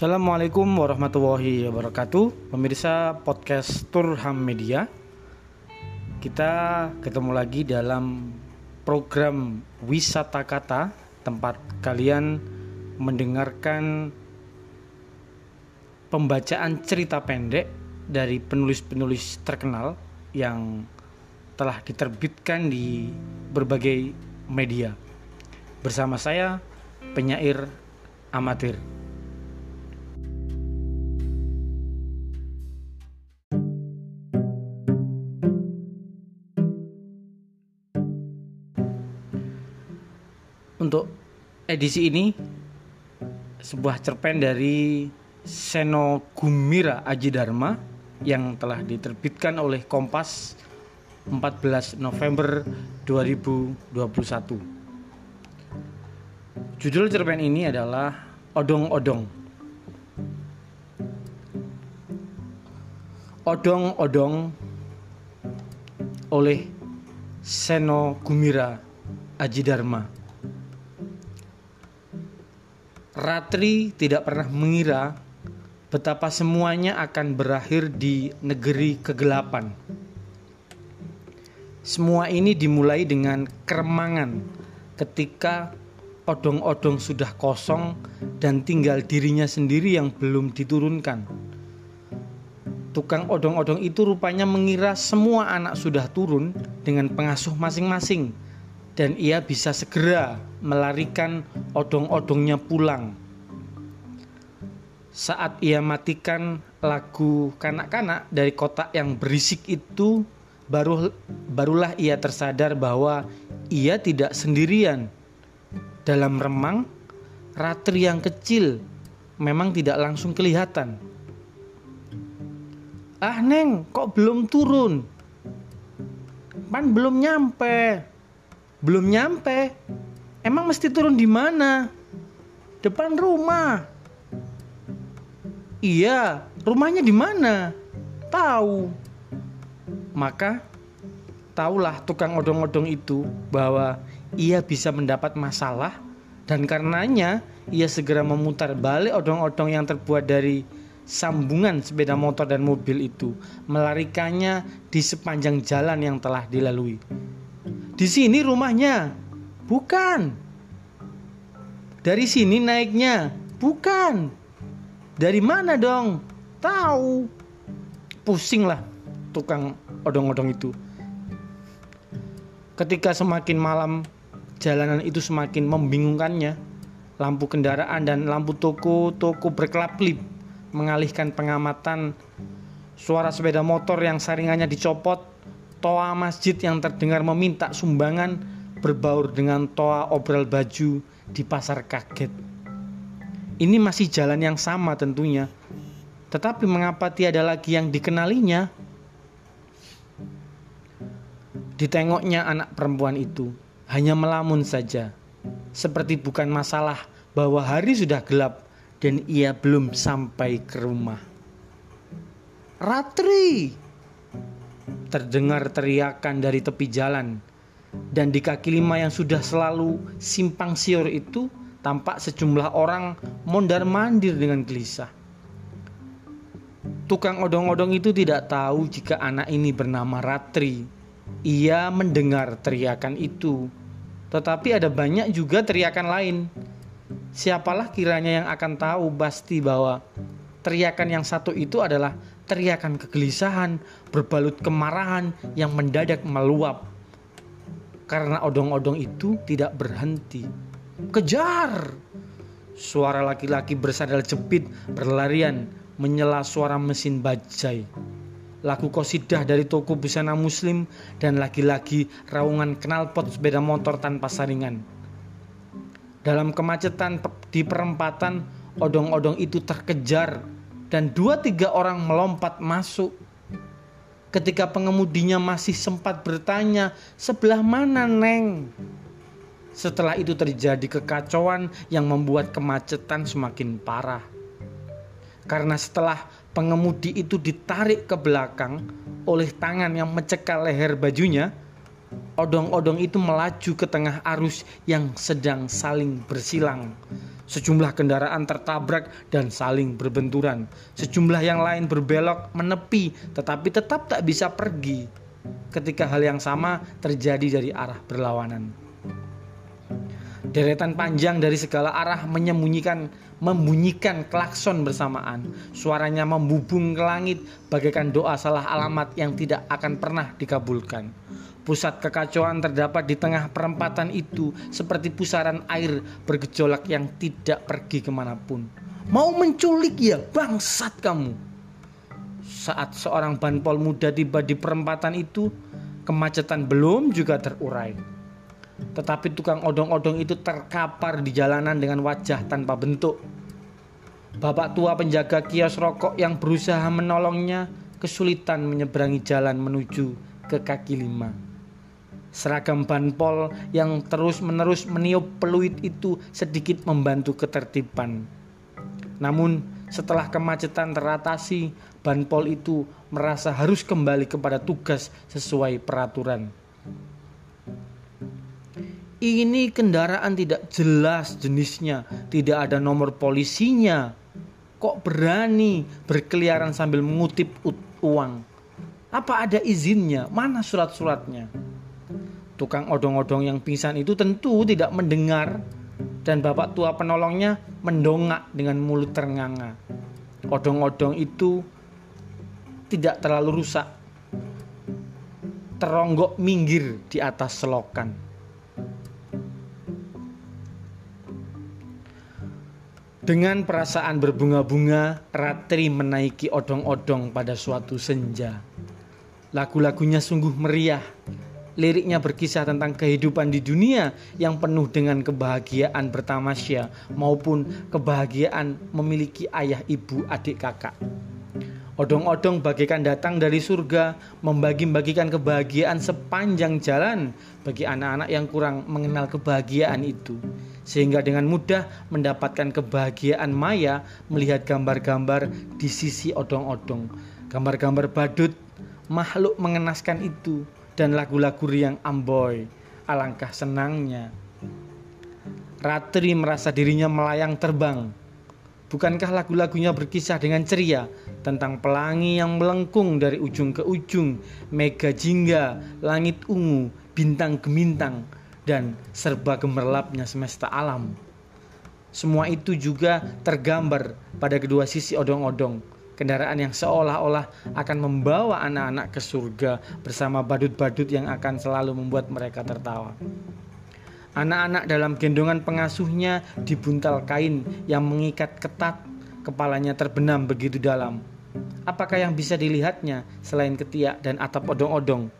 Assalamualaikum warahmatullahi wabarakatuh Pemirsa podcast Turham Media Kita ketemu lagi dalam program Wisata Kata Tempat kalian mendengarkan pembacaan cerita pendek dari penulis-penulis terkenal yang telah diterbitkan di berbagai media. Bersama saya, penyair amatir. Untuk edisi ini sebuah cerpen dari Seno Gumira Aji Dharma yang telah diterbitkan oleh Kompas 14 November 2021. Judul cerpen ini adalah Odong-odong. Odong-odong oleh Seno Gumira Aji Dharma. Ratri tidak pernah mengira betapa semuanya akan berakhir di negeri kegelapan. Semua ini dimulai dengan keremangan ketika odong-odong sudah kosong dan tinggal dirinya sendiri yang belum diturunkan. Tukang odong-odong itu rupanya mengira semua anak sudah turun dengan pengasuh masing-masing dan ia bisa segera melarikan odong-odongnya pulang. Saat ia matikan lagu kanak-kanak dari kotak yang berisik itu, baru barulah ia tersadar bahwa ia tidak sendirian. Dalam remang, ratri yang kecil memang tidak langsung kelihatan. Ah Neng, kok belum turun? Pan belum nyampe. Belum nyampe. Emang mesti turun di mana? Depan rumah. Iya, rumahnya di mana? Tahu. Maka tahulah tukang odong-odong itu bahwa ia bisa mendapat masalah dan karenanya ia segera memutar balik odong-odong yang terbuat dari sambungan sepeda motor dan mobil itu, melarikannya di sepanjang jalan yang telah dilalui. Di sini rumahnya. Bukan. Dari sini naiknya. Bukan. Dari mana dong? Tahu. Pusinglah tukang odong-odong itu. Ketika semakin malam jalanan itu semakin membingungkannya. Lampu kendaraan dan lampu toko-toko berkelap-kelip mengalihkan pengamatan suara sepeda motor yang saringannya dicopot toa masjid yang terdengar meminta sumbangan berbaur dengan toa obral baju di pasar kaget. Ini masih jalan yang sama tentunya, tetapi mengapa tiada lagi yang dikenalinya? Ditengoknya anak perempuan itu hanya melamun saja, seperti bukan masalah bahwa hari sudah gelap dan ia belum sampai ke rumah. Ratri, terdengar teriakan dari tepi jalan dan di kaki lima yang sudah selalu simpang siur itu tampak sejumlah orang mondar mandir dengan gelisah. Tukang odong-odong itu tidak tahu jika anak ini bernama Ratri. Ia mendengar teriakan itu, tetapi ada banyak juga teriakan lain. Siapalah kiranya yang akan tahu pasti bahwa teriakan yang satu itu adalah teriakan kegelisahan berbalut kemarahan yang mendadak meluap karena odong-odong itu tidak berhenti. Kejar! Suara laki-laki bersandal jepit berlarian menyela suara mesin bajai. Lagu kosidah dari toko busana muslim dan lagi-lagi raungan knalpot sepeda motor tanpa saringan. Dalam kemacetan di perempatan, odong-odong itu terkejar dan dua tiga orang melompat masuk. Ketika pengemudinya masih sempat bertanya, "Sebelah mana, Neng?" Setelah itu terjadi kekacauan yang membuat kemacetan semakin parah. Karena setelah pengemudi itu ditarik ke belakang oleh tangan yang mencekal leher bajunya, Odong-odong itu melaju ke tengah arus yang sedang saling bersilang. Sejumlah kendaraan tertabrak dan saling berbenturan. Sejumlah yang lain berbelok menepi tetapi tetap tak bisa pergi. Ketika hal yang sama terjadi dari arah berlawanan. Deretan panjang dari segala arah menyembunyikan membunyikan klakson bersamaan. Suaranya membubung ke langit bagaikan doa salah alamat yang tidak akan pernah dikabulkan. Pusat kekacauan terdapat di tengah perempatan itu seperti pusaran air bergejolak yang tidak pergi ke mana pun. Mau menculik ya bangsat kamu. Saat seorang banpol muda tiba di perempatan itu, kemacetan belum juga terurai. Tetapi tukang odong-odong itu terkapar di jalanan dengan wajah tanpa bentuk. Bapak tua penjaga kios rokok yang berusaha menolongnya kesulitan menyeberangi jalan menuju ke kaki lima. Seragam banpol yang terus-menerus meniup peluit itu sedikit membantu ketertiban. Namun, setelah kemacetan teratasi, banpol itu merasa harus kembali kepada tugas sesuai peraturan. Ini kendaraan tidak jelas jenisnya, tidak ada nomor polisinya. Kok berani berkeliaran sambil mengutip uang? Apa ada izinnya? Mana surat-suratnya? Tukang odong-odong yang pingsan itu tentu tidak mendengar dan bapak tua penolongnya mendongak dengan mulut ternganga. Odong-odong itu tidak terlalu rusak. Teronggok minggir di atas selokan. Dengan perasaan berbunga-bunga, Ratri menaiki odong-odong pada suatu senja. Lagu-lagunya sungguh meriah. Liriknya berkisah tentang kehidupan di dunia yang penuh dengan kebahagiaan bertamasya maupun kebahagiaan memiliki ayah, ibu, adik, kakak. Odong-odong bagaikan datang dari surga, membagi-bagikan kebahagiaan sepanjang jalan bagi anak-anak yang kurang mengenal kebahagiaan itu sehingga dengan mudah mendapatkan kebahagiaan maya melihat gambar-gambar di sisi odong-odong. Gambar-gambar badut, makhluk mengenaskan itu, dan lagu-lagu riang amboy. Alangkah senangnya. Ratri merasa dirinya melayang terbang. Bukankah lagu-lagunya berkisah dengan ceria tentang pelangi yang melengkung dari ujung ke ujung, mega jingga, langit ungu, bintang gemintang, dan serba gemerlapnya semesta alam. Semua itu juga tergambar pada kedua sisi odong-odong, kendaraan yang seolah-olah akan membawa anak-anak ke surga bersama badut-badut yang akan selalu membuat mereka tertawa. Anak-anak dalam gendongan pengasuhnya dibuntal kain yang mengikat ketat, kepalanya terbenam begitu dalam. Apakah yang bisa dilihatnya selain ketiak dan atap odong-odong?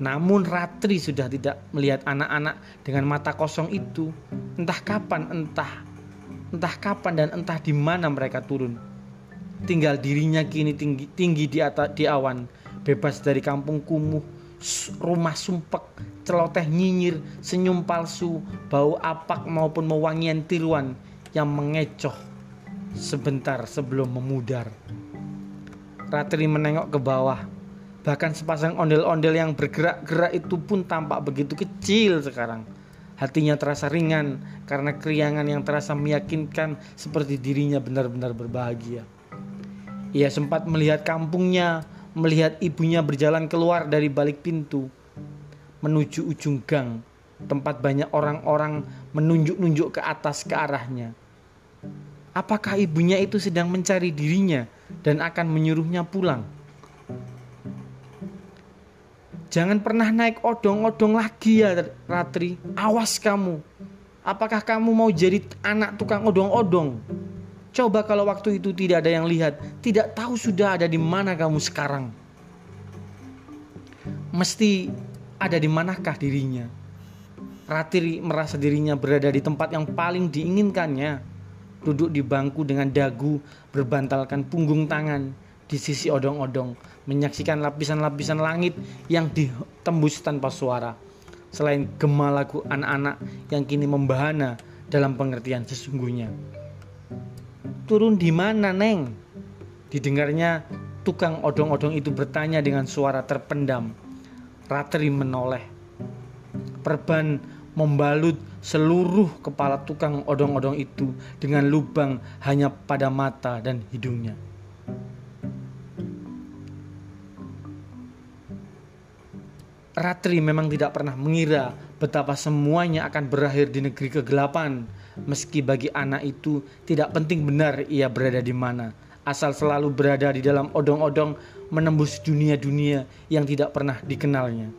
Namun Ratri sudah tidak melihat anak-anak dengan mata kosong itu. Entah kapan, entah entah kapan dan entah di mana mereka turun. Tinggal dirinya kini tinggi, tinggi di atas di awan, bebas dari kampung kumuh, rumah sumpek, celoteh nyinyir, senyum palsu, bau apak maupun mewangian tiruan yang mengecoh sebentar sebelum memudar. Ratri menengok ke bawah Bahkan sepasang ondel-ondel yang bergerak-gerak itu pun tampak begitu kecil sekarang. Hatinya terasa ringan karena keriangan yang terasa meyakinkan seperti dirinya benar-benar berbahagia. Ia sempat melihat kampungnya, melihat ibunya berjalan keluar dari balik pintu menuju ujung gang, tempat banyak orang-orang menunjuk-nunjuk ke atas ke arahnya. Apakah ibunya itu sedang mencari dirinya dan akan menyuruhnya pulang? Jangan pernah naik odong-odong lagi ya Ratri. Awas kamu. Apakah kamu mau jadi anak tukang odong-odong? Coba kalau waktu itu tidak ada yang lihat, tidak tahu sudah ada di mana kamu sekarang. Mesti ada di manakah dirinya? Ratri merasa dirinya berada di tempat yang paling diinginkannya. Duduk di bangku dengan dagu berbantalkan punggung tangan di sisi odong-odong, menyaksikan lapisan-lapisan langit yang ditembus tanpa suara. Selain gema lagu anak-anak yang kini membahana dalam pengertian sesungguhnya. Turun di mana, Neng? Didengarnya tukang odong-odong itu bertanya dengan suara terpendam. Ratri menoleh. Perban membalut seluruh kepala tukang odong-odong itu dengan lubang hanya pada mata dan hidungnya. Ratri memang tidak pernah mengira betapa semuanya akan berakhir di negeri kegelapan. Meski bagi anak itu tidak penting benar ia berada di mana, asal selalu berada di dalam odong-odong menembus dunia-dunia yang tidak pernah dikenalnya.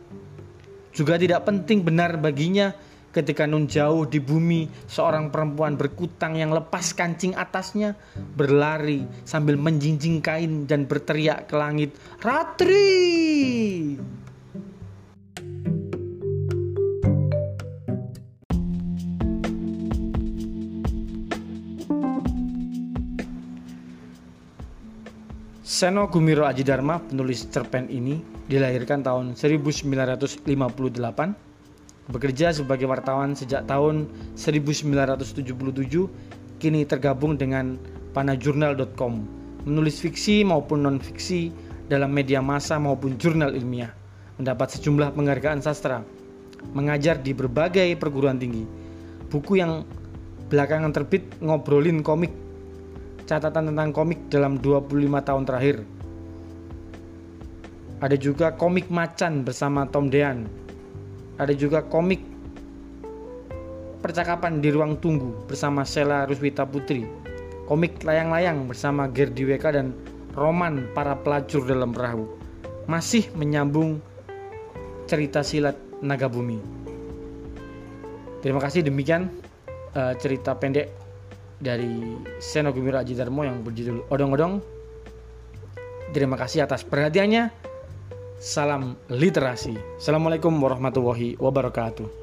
Juga tidak penting benar baginya ketika nun jauh di bumi seorang perempuan berkutang yang lepas kancing atasnya berlari sambil menjinjing kain dan berteriak ke langit Ratri Seno Gumiro Aji Dharma, penulis cerpen ini, dilahirkan tahun 1958 Bekerja sebagai wartawan sejak tahun 1977, kini tergabung dengan panajurnal.com, menulis fiksi maupun non-fiksi dalam media massa maupun jurnal ilmiah, mendapat sejumlah penghargaan sastra, mengajar di berbagai perguruan tinggi. Buku yang belakangan terbit ngobrolin komik, catatan tentang komik dalam 25 tahun terakhir. Ada juga komik macan bersama Tom Dean ada juga komik percakapan di ruang tunggu bersama Sela Ruswita Putri, komik layang-layang bersama Gerdi Weka dan roman para pelacur dalam perahu. Masih menyambung cerita silat naga bumi. Terima kasih demikian uh, cerita pendek dari Seno Gumiro Aji Darmo yang berjudul Odong-Odong. Terima kasih atas perhatiannya. Salam literasi. Assalamualaikum warahmatullahi wabarakatuh.